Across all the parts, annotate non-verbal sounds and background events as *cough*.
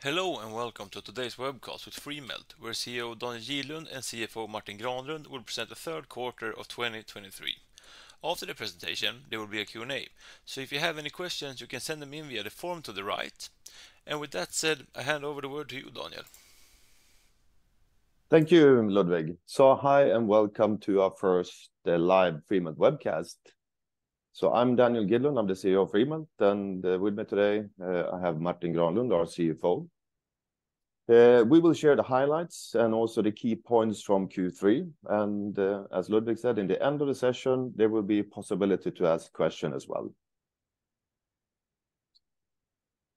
Hello, and welcome to today's webcast with Freemelt, where CEO Daniel Gidlund and CFO Martin Granlund will present the third quarter of 2023. After the presentation, there will be a Q&A. So if you have any questions, you can send them in via the form to the right. And with that said, I hand over the word to you, Daniel. Thank you, Ludwig. So hi, and welcome to our first uh, live Freemelt webcast. So I'm Daniel Gidlund, I'm the CEO of Freemelt, and uh, with me today uh, I have Martin Granlund, our CFO. Uh, we will share the highlights and also the key points from Q3, and as Ludwig said, in the end of the session, there will be a possibility to ask question as well.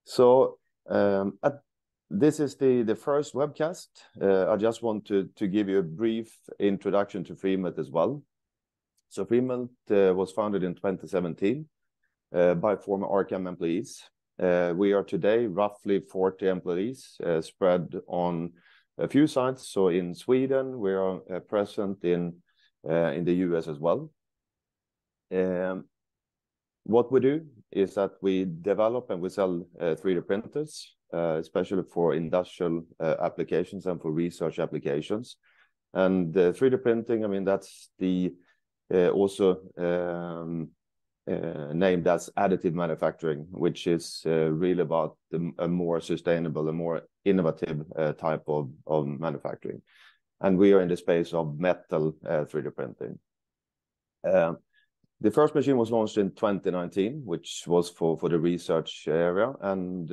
So um, this is the first webcast. I just want to give you a brief introduction to Freemelt as well. So Freemelt uh, was founded in 2017 uh, by former Arcam employees. Uh, we are today roughly 40 employees spread on a few sites. So in Sweden, we are present in in the U.S. as well. Um, what we do is that we develop and we sell 3D printers, especially for industrial applications and for research applications. And 3D printing, I mean, that's Uh, also um, uh, named as additive manufacturing, which is uh, really about a more sustainable and more innovative type of manufacturing. And we are in the space of metal 3D printing. Um, the first machine was launched in 2019, which was for for the research area, and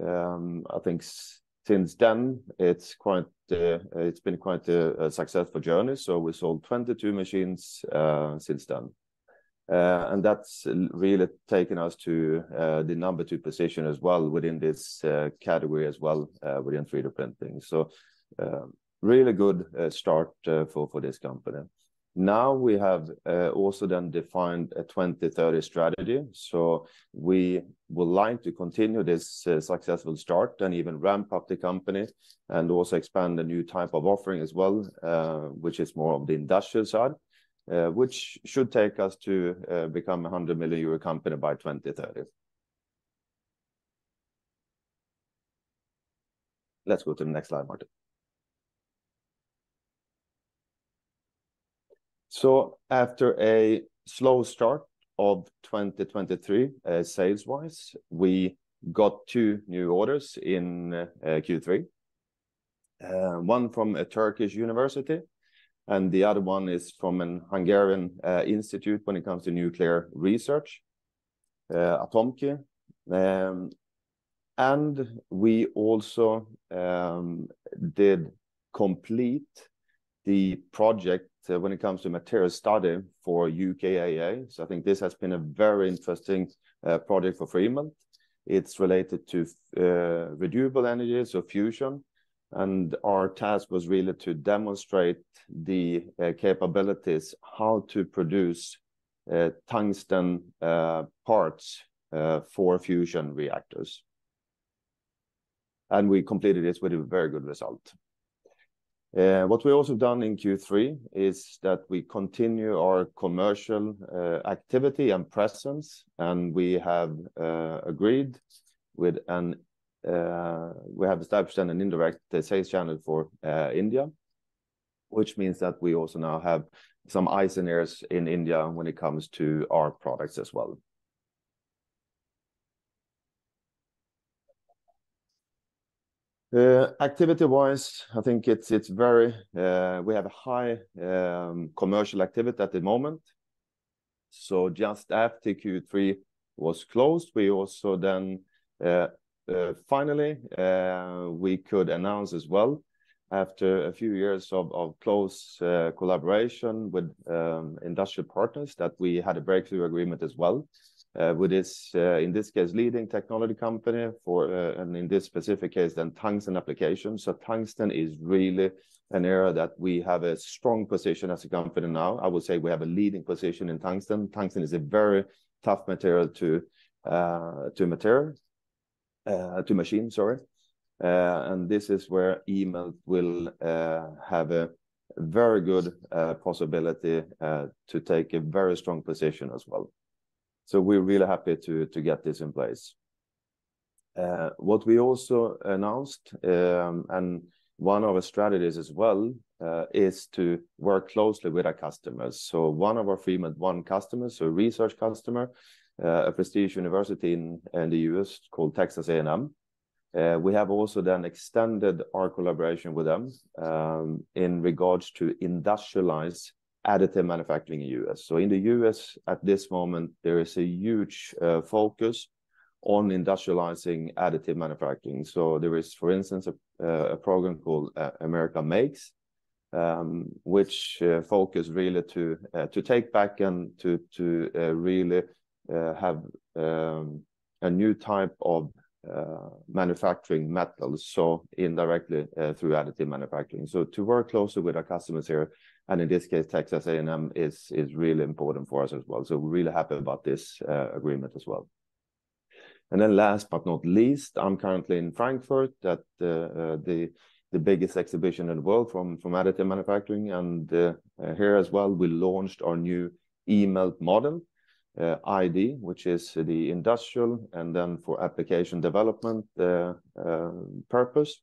um, I think since then, it's quite, uh, it's been quite a successful journey. So we sold 22 machines uh, since then. Uh, and that's really taken us to the number two position as well within this category as well within 3D printing. So really good start for this company. Now, we have uh, also then defined a 2030 strategy, so we would like to continue this uh, successful start and even ramp up the company and also expand a new type of offering as well, uh, which is more of the industrial side, which should take us to become a 100 million euro company by 2030. Let's go to the next slide, Martin. So after a slow start of 2023, uh, sales-wise, we got two new orders in uh, Q3. Uh, one from a Turkish university, and the other one is from a Hungarian institute when it comes to nuclear research, Atomki. Um, and we also um, did complete the project uh, when it comes to material study for UKAEA. So I think this has been a very interesting uh, project for Freemelt. It's related to uh, renewable energy, so fusion, and our task was really to demonstrate the capabilities, how to produce tungsten parts for fusion reactors. And we completed this with a very good result. Uh, what we also done in Q3 is that we continue our commercial uh, activity and presence, and we have uh, agreed with an we have established an indirect sales channel for India, which means that we also now have some eyes and ears in India when it comes to our products as well. Uh, activity-wise, I think it's very uh, we have a high um, commercial activity at the moment. So just after Q3 was closed, we also then uh, finally we could announce as well, after a few years of close collaboration with um, industrial partners, that we had a breakthrough agreement as well Uh, with this uh, in this case leading technology company for uh, and in this specific case then tungsten application. So tungsten is really an area that we have a strong position as a company now. I would say we have a leading position in tungsten. Tungsten is a very tough material to to material to machine, sorry. And this is where eMELT will have a very good possibility to take a very strong position as well. So we're really happy to get this in place. Uh, what we also announced, um, and one of our strategies as well, uh, is to work closely with our customers. So one of our Freemelt ONE customers, a research customer, uh, a prestigious university in the U.S. called Texas A&M, we have also then extended our collaboration with them, um, in regards to industrialize additive manufacturing in the U.S. So in the U.S., at this moment, there is a huge uh, focus on industrializing additive manufacturing. So there is, for instance, a uh, program called uh, America Makes, um, which focus really to to take back and to to really have um, a new type of manufacturing metals, so indirectly through additive manufacturing. So to work closely with our customers here, and in this case, Texas A&M, is really important for us as well. So we're really happy about this uh, agreement as well. And then last but not least, I'm currently in Frankfurt at the uh, biggest exhibition in the world from additive manufacturing. And uh, here as well, we launched our new eMELT model, iD, which is the industrial and then for application development purpose.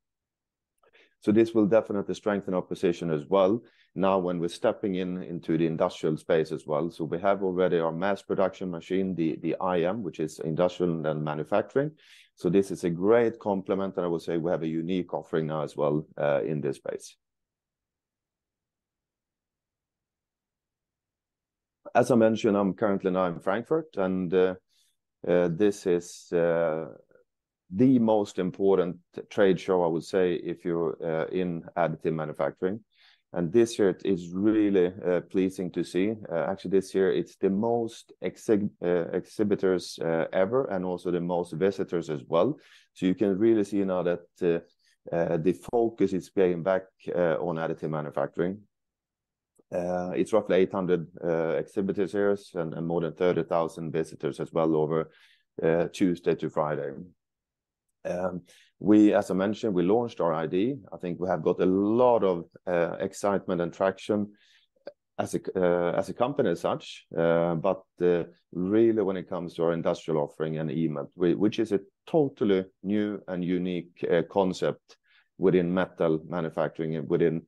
So this will definitely strengthen our position as well now when we're stepping in into the industrial space as well. So we have already our mass production machine, the iM, which is industrial and manufacturing. So this is a great complement, and I would say we have a unique offering now as well uh, in this space. As I mentioned, I'm currently now in Frankfurt, and uh, uh, this is the most important trade show, I would say, if you're uh, in additive manufacturing. And this year it is really uh, pleasing to see. Uh, actually, this year it's the most exhibitors ever, and also the most visitors as well. So you can really see now that the focus is getting back on additive manufacturing. It's roughly 800 exhibitors here, and more than 30,000 visitors as well over Tuesday to Friday. Um, we, as I mentioned, we launched our iD. I think we have got a lot of uh, excitement and traction as a uh as a company as such. Uh, but uh, really when it comes to our industrial offering and eMELT, which is a totally new and unique concept within metal manufacturing and within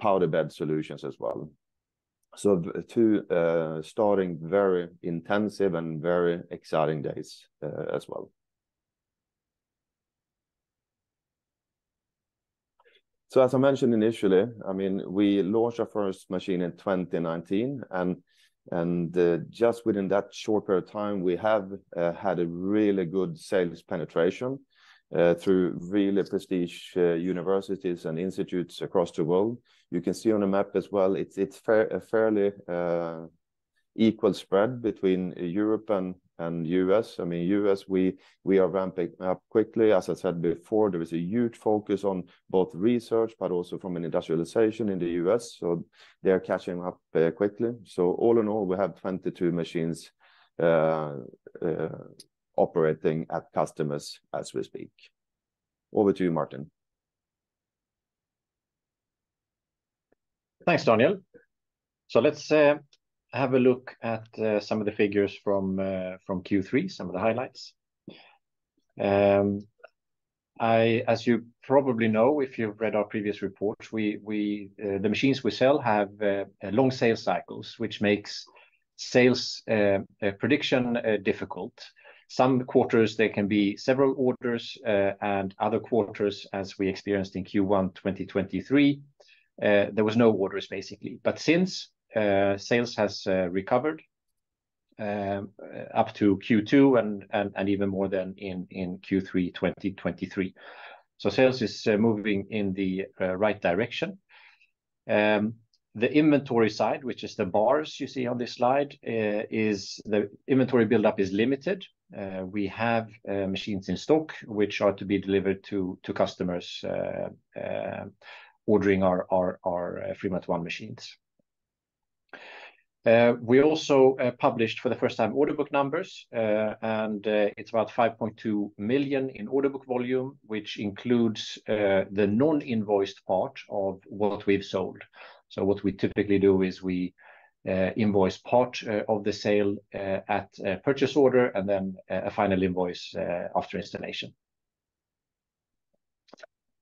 powder bed solutions as well. So two starting very intensive and very exciting days as well. So as I mentioned initially, I mean, we launched our first machine in 2019, and and uh, just within that short period of time, we have uh, had a really good sales penetration uh, through really prestigious universities and institutes across the world. You can see on the map as well, it's it's a fairly equal spread between Europe and U.S. I mean, U.S., we we are ramping up quickly. As I said before, there is a huge focus on both research, but also from an industrialization in the U.S., so they're catching up uh, quickly. So all in all, we have 22 machines uh, uh, operating at customers as we speak. Over to you, Martin. Thanks, Daniel. So let's have a look at uh, some of the figures from uh, from Q3, some of the highlights. Um, I, as you probably know, if you've read our previous reports, uh, the machines we sell have long sales cycles, which makes sales prediction difficult. Some quarters, there can be several orders, and other quarters, as we experienced in Q1 2023, there was no orders, basically. But since Uh, sales has uh, recovered um, uh, up to Q2 and even more than in Q3 2023. So sales is moving in the right direction. Um, the inventory side, which is the bars you see on this slide, is the inventory buildup is limited. We have machines in stock, which are to be delivered to to customers ordering our Freemelt ONE machines. Uh, we also uh, published for the first time order book numbers, uh, and it's about 5.2 million in order book volume, which includes the non-invoiced part of what we've sold. So what we typically do is we invoice part of the sale at purchase order, and then a final invoice after installation.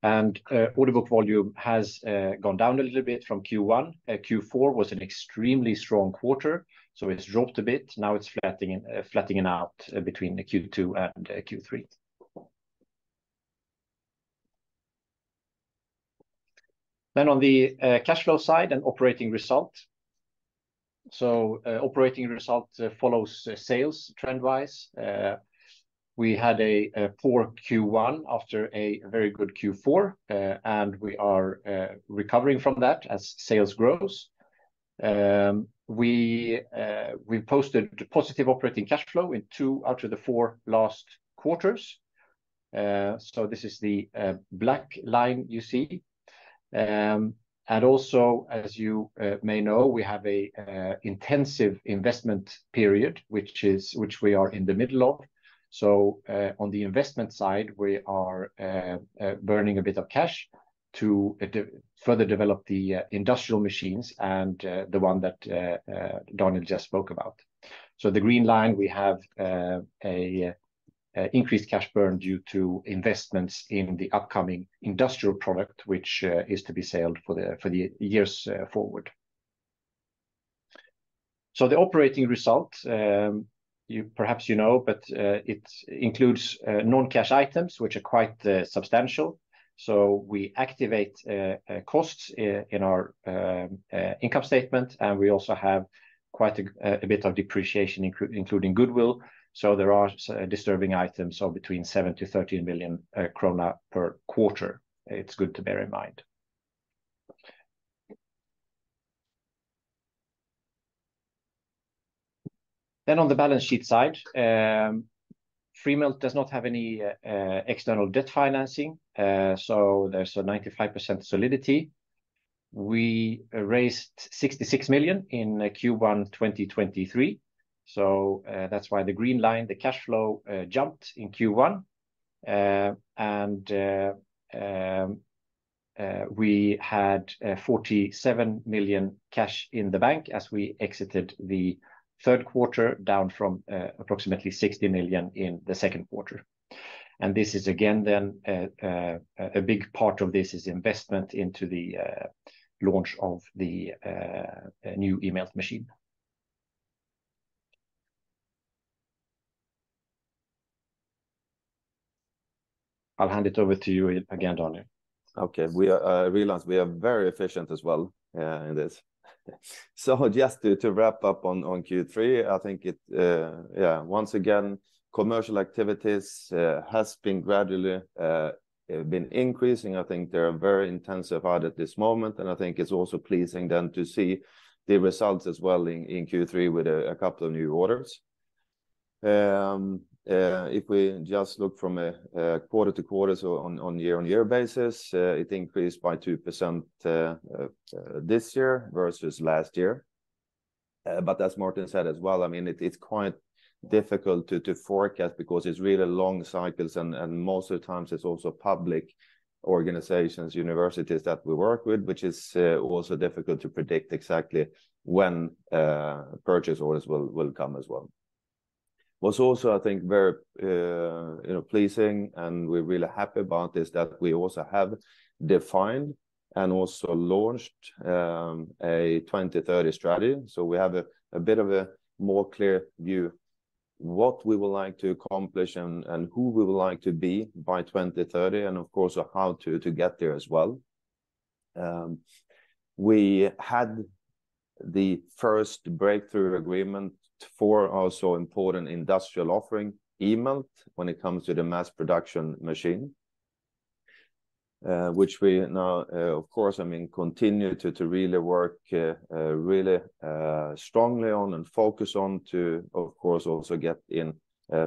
And uh, order book volume has uh, gone down a little bit from Q1. Uh, Q4 was an extremely strong quarter, so it's dropped a bit. Now it's flattening out between the Q2 and Q3. Then on the cash flow side and operating result. So, operating result follows sales trend-wise. We had a poor Q1 after a very good Q4, uh, and we are uh, recovering from that as sales grows. Um, uh, we posted positive operating cash flow in two out of the four last quarters. So this is the black line you see. Um, and also, as you may know, we have a intensive investment period, which is which we are in the middle of. So, uh, on the investment side, we are uh, uh, burning a bit of cash to further develop the industrial machines and the one that Daniel just spoke about. So the green line, we have a increased cash burn due to investments in the upcoming industrial product, which is to be sold for the for the years forward. So the operating result, um, you perhaps you know, but uh, it includes uh, non-cash items, which are quite uh, substantial. So we activate costs in our um, income statement, and we also have quite a bit of depreciation, including goodwill. So there are disturbing items of between 7 million-13 million krona per quarter. It's good to bear in mind. Then on the balance sheet side, um, Freemelt does not have any uh, external debt financing, uh, so there's a 95% solidity. We raised 66 million in uh, Q1 2023, so that's why the green line, the cash flow, jumped in Q1. And um, we had 47 million cash in the bank as we exited the third quarter, down from uh, approximately 60 million in the second quarter. And this is again, then, uh, uh, a big part of this is investment into the launch of the new eMELT machine. I'll hand it over to you again, Daniel. Okay. We realize we are very efficient as well, in this. *laughs* So just to wrap up on Q3, I think it, uh, yeah, once again, commercial activities uh, has been gradually uh, been increasing. I think they are very intensified at this moment, and I think it's also pleasing then to see the results as well in Q3 with a couple of new orders. Um, If we just look from a quarter to quarter, so on year-on-year basis, uh, it increased by 2% uh, uh, this year versus last year. But as Martin said as well, I mean, it's quite difficult to forecast because it's really long cycles, and most of the times it's also public organizations, universities that we work with, which is also difficult to predict exactly when purchase orders will come as well. What's also, I think, very, uh, you know, pleasing, and we're really happy about this, that we also have defined and also launched um, a 2030 strategy. So we have a bit of a more clear view what we would like to accomplish and who we would like to be by 2030, and of course, how to to get there as well. Um, we had the first breakthrough agreement for also important industrial offering, eMELT, when it comes to the mass production machine, uh, which we now, uh, of course, I mean, continue to really work uh, really strongly on and focus on to, of course, also get in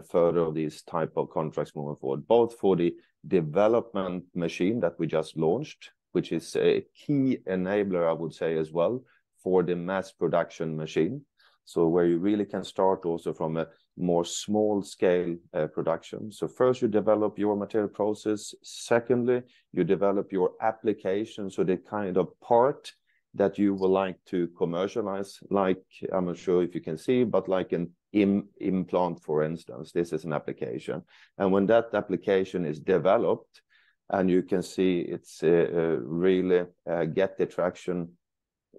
further of these type of contracts moving forward. Both for the development machine that we just launched, which is a key enabler, I would say, as well, for the mass production machine. So where you really can start also from a more small scale uh, production. So first, you develop your material process. Secondly, you develop your application, so the kind of part that you would like to commercialize, like, I'm not sure if you can see, but like an Im implant, for instance, this is an application. And when that application is developed, and you can see it's uh, uh, really get the traction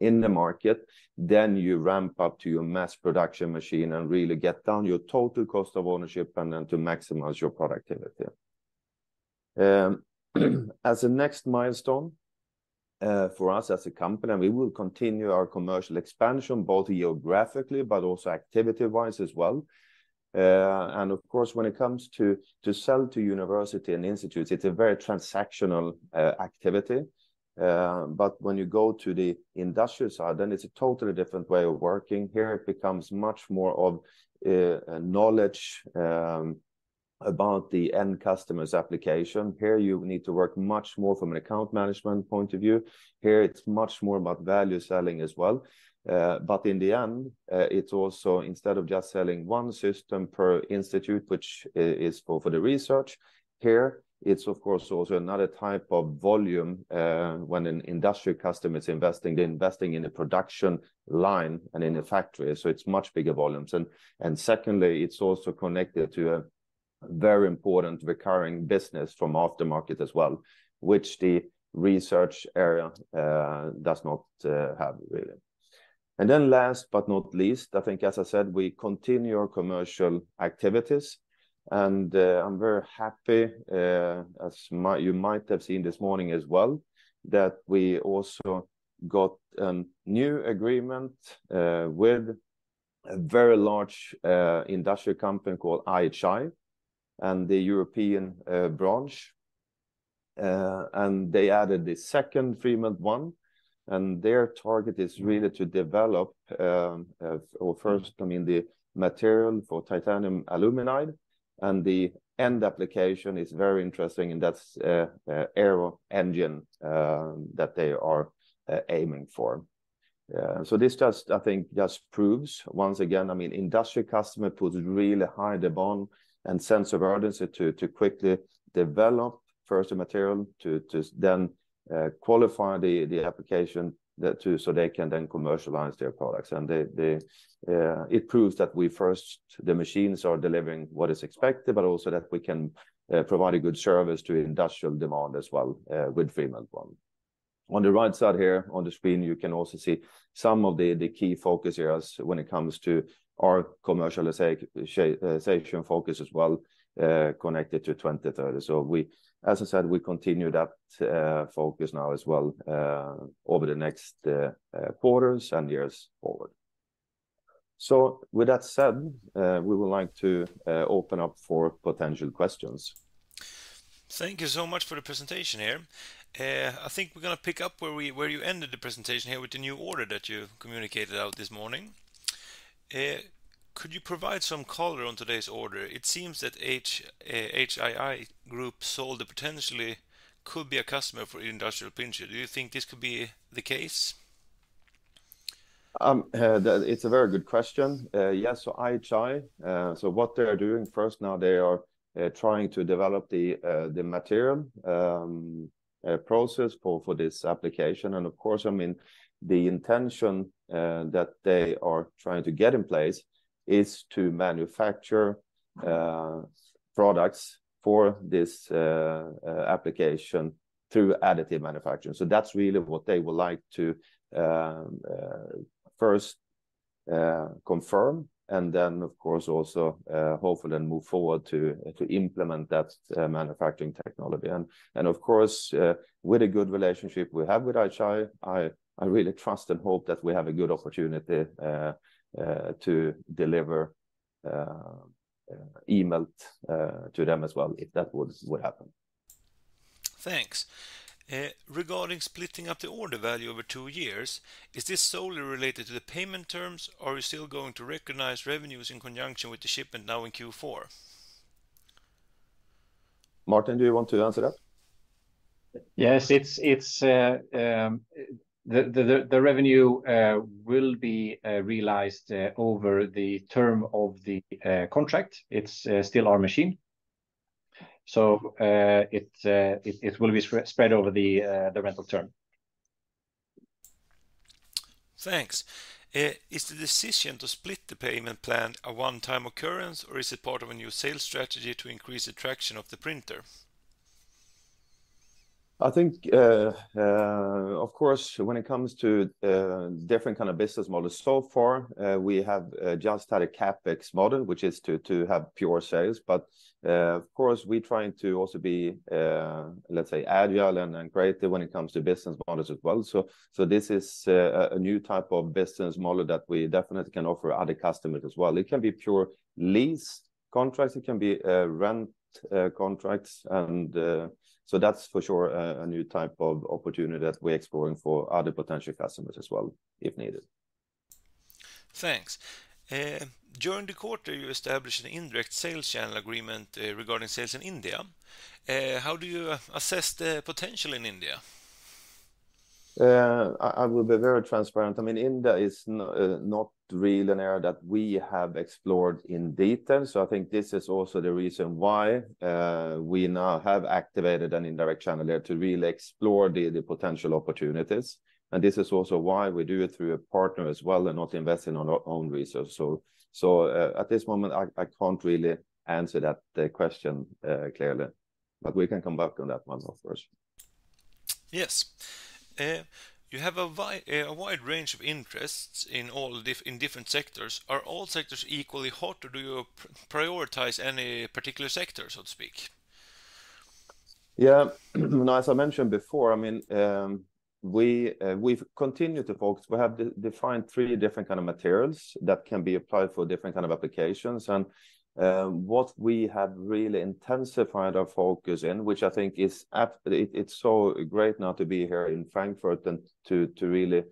in the market. Then you ramp up to your mass production machine and really get down your total cost of ownership and then to maximize your productivity. Um, *clears throat* as a next milestone, uh, for us as a company, we will continue our commercial expansion, both geographically but also activity-wise as well. Uh, and of course, when it comes to sell to university and institutes, it's a very transactional uh, activity. Uh, but when you go to the industrial side, then it's a totally different way of working. Here, it becomes much more of a knowledge um, about the end customer's application. Here, you need to work much more from an account management point of view. Here, it's much more about value selling as well. Uh, but in the end, it's also instead of just selling one system per institute, which is for the research, here, it's of course also another type of volume, uh, when an industrial customer is investing, they're investing in a production line and in a factory, so it's much bigger volumes. And secondly, it's also connected to a very important recurring business from aftermarket as well, which the research area uh, does not uh, have really. And then last but not least, I think, as I said, we continue our commercial activities, and uh, I'm very happy, uh, as you might have seen this morning as well, that we also got a new agreement uh, with a very large industrial company called IHI and the European branch. And they added the second Freemelt ONE, and their target is really to develop, um, or first, I mean, the material for titanium aluminide, and the end application is very interesting, and that's uh, uh, aero engine um, that they are uh, aiming for. So this just, I think, just proves once again, I mean, industrial customer puts really high demand and sense of urgency to to quickly develop first the material, to to then qualify the the application so they can then commercialize their products. And uh, it proves that we first, the machines are delivering what is expected, but also that we can uh, provide a good service to industrial demand as well uh, with Freemelt ONE. On the right side here on the screen, you can also see some of the key focus areas when it comes to our commercialization focus as well, connected to 2030. So we, as I said, we continue that uh, focus now as well uh, over the next uh, quarters and years forward. So with that said, we would like to open up for potential questions. Thank you so much for the presentation here. I think we're gonna pick up where we where you ended the presentation here with the new order that you communicated out this morning. Could you provide some color on today's order? It seems that HII eh, Group sold a potentially could be a customer for industrial printer. Do you think this could be the case? Um, eh, it's a very good question. Eh, yes, so IHI, so what they are doing first now, they are trying to develop the material um, process for this application. And of course, I mean, the intention that they are trying to get in place is to manufacture uh, products for this uh, uh, application through additive manufacturing. So that's really what they would like to um, first confirm, and then, of course, also hopefully then move forward to implement that manufacturing technology. And of course, with a good relationship we have with IHI, I really trust and hope that we have a good opportunity Uh, to deliver uh, uh, eMELT to them as well, if that would happen. Thanks. Regarding splitting up the order value over two years, is this solely related to the payment terms, or are you still going to recognize revenues in conjunction with the shipment now in Q4? Martin, do you want to answer that? Yes, it's um, the revenue uh, will be uh, realized uh, over the term of the contract. It's still our machine. So, it will be spread over the rental term. Thanks. Is the decision to split the payment plan a one-time occurrence, or is it part of a new sales strategy to increase the traction of the printer? I think, uh, uh, of course, when it comes to uh, different kind of business models, so far, we have just had a CapEx model, which is to have pure sales. But, of course, we're trying to also be, let's say, agile and creative when it comes to business models as well. So so this is a new type of business model that we definitely can offer other customers as well. It can be pure lease contracts, it can be rent contracts, and so that's for sure a new type of opportunity that we're exploring for other potential customers as well, if needed. Thanks. Eh, during the quarter, you established an indirect sales channel agreement eh, regarding sales in India. Eh, how do you assess the potential in India? Uh, I will be very transparent. I mean, India is uh, not really an area that we have explored in detail, so I think this is also the reason why uh, we now have activated an indirect channel there to really explore the potential opportunities. And this is also why we do it through a partner as well, and not invest in our own resource. So, at this moment, I can't really answer that question clearly, but we can come back on that one, of course. Yes. Eh, you have eh, a wide range of interests in all in different sectors. Are all sectors equally hot, or do you prioritize any particular sector, so to speak? Yeah. *clears throat* As I mentioned before, I mean, um, uh, we've continued to focus. We have defined three different kind of materials that can be applied for different kind of applications. And Um, what we have really intensified our focus in, which I think is it's so great now to be here in Frankfurt and to really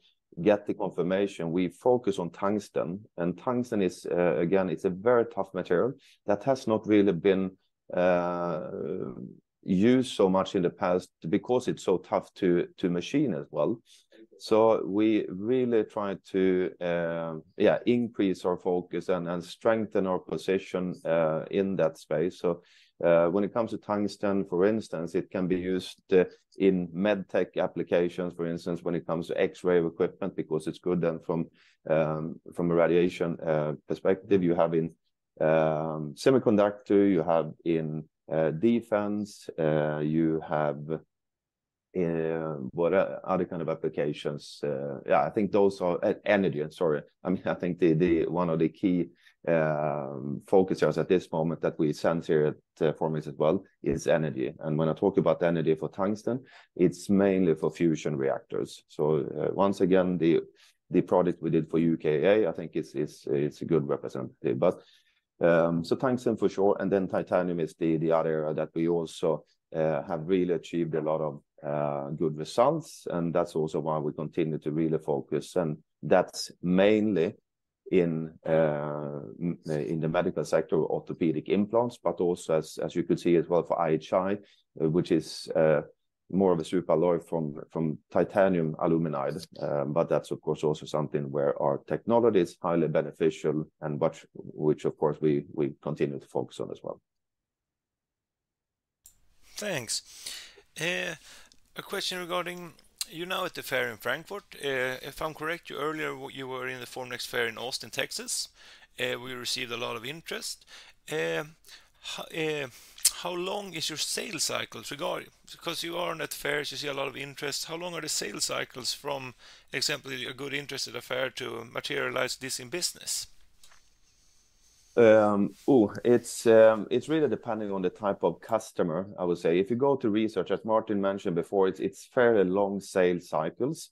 get the confirmation. We focus on tungsten, and tungsten is, uh, again, it's a very tough material that has not really been uh, used so much in the past because it's so tough to machine as well. So we really try to um, yeah increase our focus and strengthen our position uh, in that space. So, uh, when it comes to tungsten, for instance, it can be used uh, in medtech applications, for instance, when it comes to X-ray equipment, because it's good then from um, a radiation perspective. You have in um, semiconductor, you have in defense, you have Um, what uh, other kind of applications? Uh, yeah, I think those are energy. Sorry. *laughs* I mean, I think the one of the key um, focus areas at this moment that we sense here at uh, Formnext as well is energy. And when I talk about energy for tungsten, it's mainly for fusion reactors. So, once again, the product we did for UKAEA, I think it's a good representative. But, um, so tungsten for sure, and then titanium is the other area that we also Uh, have really achieved a lot of uh, good results, and that's also why we continue to really focus. And that's mainly in uh, the medical sector, orthopedic implants, but also as you could see as well for IHI, which is more of a superalloy from from titanium aluminide. Um, but that's of course also something where our technology is highly beneficial and which of course we continue to focus on as well. Thanks. Eh, a question regarding you now at the fair in Frankfurt. Eh, if I'm correct, you earlier you were in the Formnext fair in Austin, Texas. Eh, we received a lot of interest. How long is your sales cycles regarding? Because you are at that fair, you see a lot of interest. How long are the sales cycles from, example, a good interest at a fair to materialize this in business? It's um, it's really depending on the type of customer, I would say. If you go to research, as Martin mentioned before, it's it's fairly long sales cycles.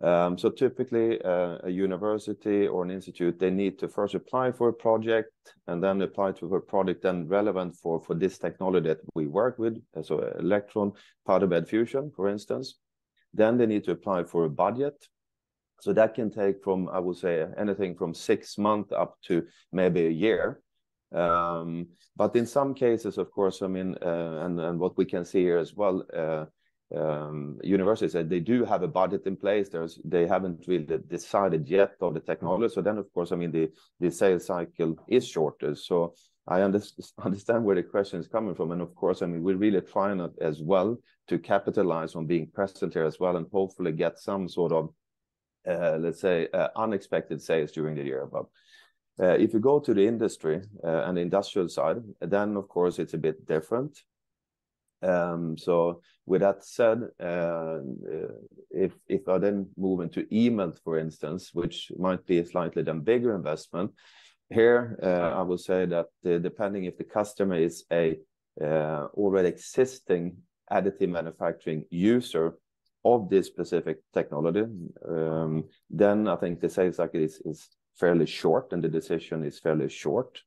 Um, So typically, a university or an institute, they need to first apply for a project and then apply to a product then relevant for for this technology that we work with, so electron powder bed fusion, for instance. Then they need to apply for a budget. So that can take from, I would say, anything from six months up to maybe a year. Um, but in some cases, of course, I mean, uh, and and what we can see here as well, uh, um, universities, uh, they do have a budget in place. There's they haven't really decided yet on the technology. So then, of course, I mean, the the sales cycle is shorter. So I *laughs* understand where the question is coming from, and of course, I mean, we're really trying as well to capitalize on being present here as well, and hopefully get some sort of, Uh, let's say, uh, unexpected sales during the year. But uh, if you go to the industry and the industrial side, then of course, it's a bit different. Um, so with that said, if I then move into eMELT, for instance, which might be a slightly then bigger investment, here, I will say that, depending if the customer is a already existing additive manufacturing user of this specific technology, um, then I think the sales cycle is fairly short, and the decision is fairly short.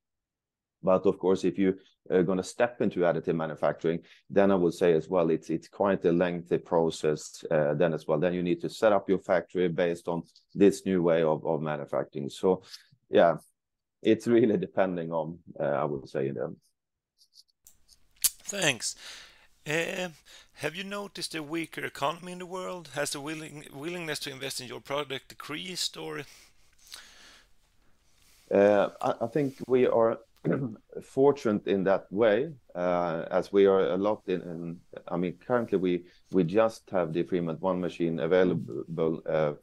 But of course, if you are gonna step into additive manufacturing, then I would say as well, it's quite a lengthy process, uh, then as well. Then you need to set up your factory based on this new way of manufacturing. So yeah, it's *laughs* really depending on, uh, I would say then. Thanks. Have you noticed a weaker economy in the world? Has the willingness to invest in your product decreased or? Uh, I think we are *clears throat* fortunate in that way, uh, as we are a lot in... I mean, currently, we we just have the Freemelt ONE machine available, uh,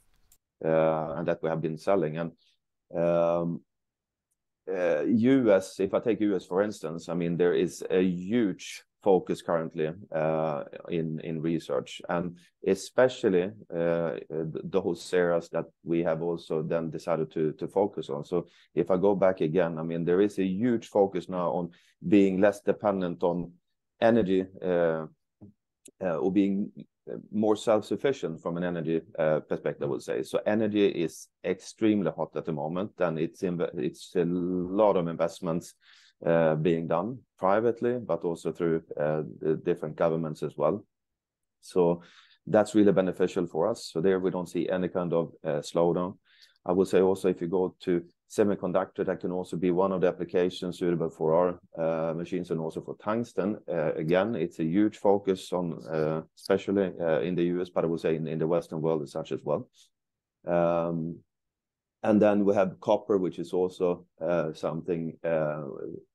and that we have been selling. And um, U.S., if I take U.S., for instance, I mean, there is a huge focus currently uh, in research, and especially uh, those areas that we have also then decided to focus on. So if I go back again, I mean, there is a huge focus now on being less dependent on energy, uh, or being more self-sufficient from an energy perspective, I would say. So energy is extremely hot at the moment, and it's a lot of investments Uh, being done privately, but also through uh, the different governments as well. So that's really beneficial for us. So there we don't see any kind of uh, slowdown. I would say also, if you go to semiconductor, that can also be one of the applications suitable for our machines and also for tungsten. Again, it's a huge focus on, especially, in the U.S., but I would say in the Western world as such as well. Um, And then we have copper, which is also uh, something uh,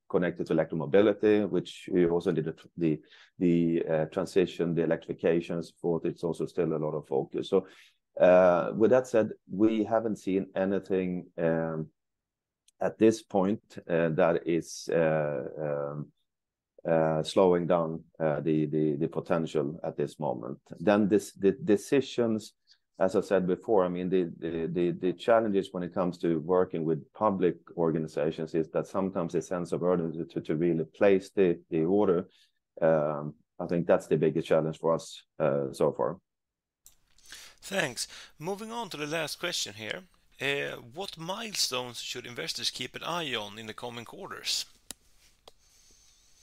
connected to electromobility, which we also did the the uh, transition, the electrifications for it. It's also still a lot of focus. So, with that said, we haven't seen anything um, at this point that is um, slowing down the potential at this moment. Then this the decisions, as I said before, I mean, the the the challenges when it comes to working with public organizations is that sometimes a sense of urgency to to really place the the order. Um, I think that's the biggest challenge for us uh, so far. Thanks. Moving on to the last question here. Uh, what milestones should investors keep an eye on in the coming quarters?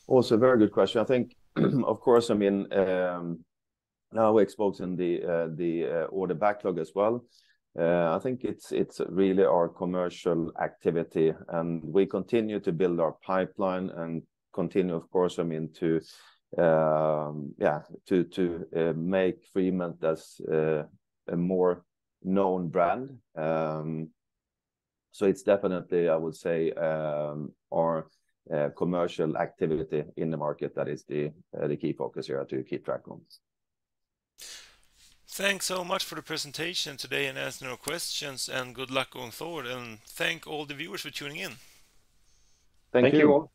Also a very good question. I think, *clears throat* of course, I mean, um, now exposing the uh, uh, order backlog as well. Uh, I think it's really our commercial activity, and we continue to build our pipeline and continue, of course, I mean, to um, make Freemelt as a more known brand. Um, so it's definitely, I would say, um, our commercial activity in the market that is the key focus here to keep track on. Thanks so much for the presentation today and answering our questions, and good luck going forward, and thank all the viewers for tuning in. Thank you. You all.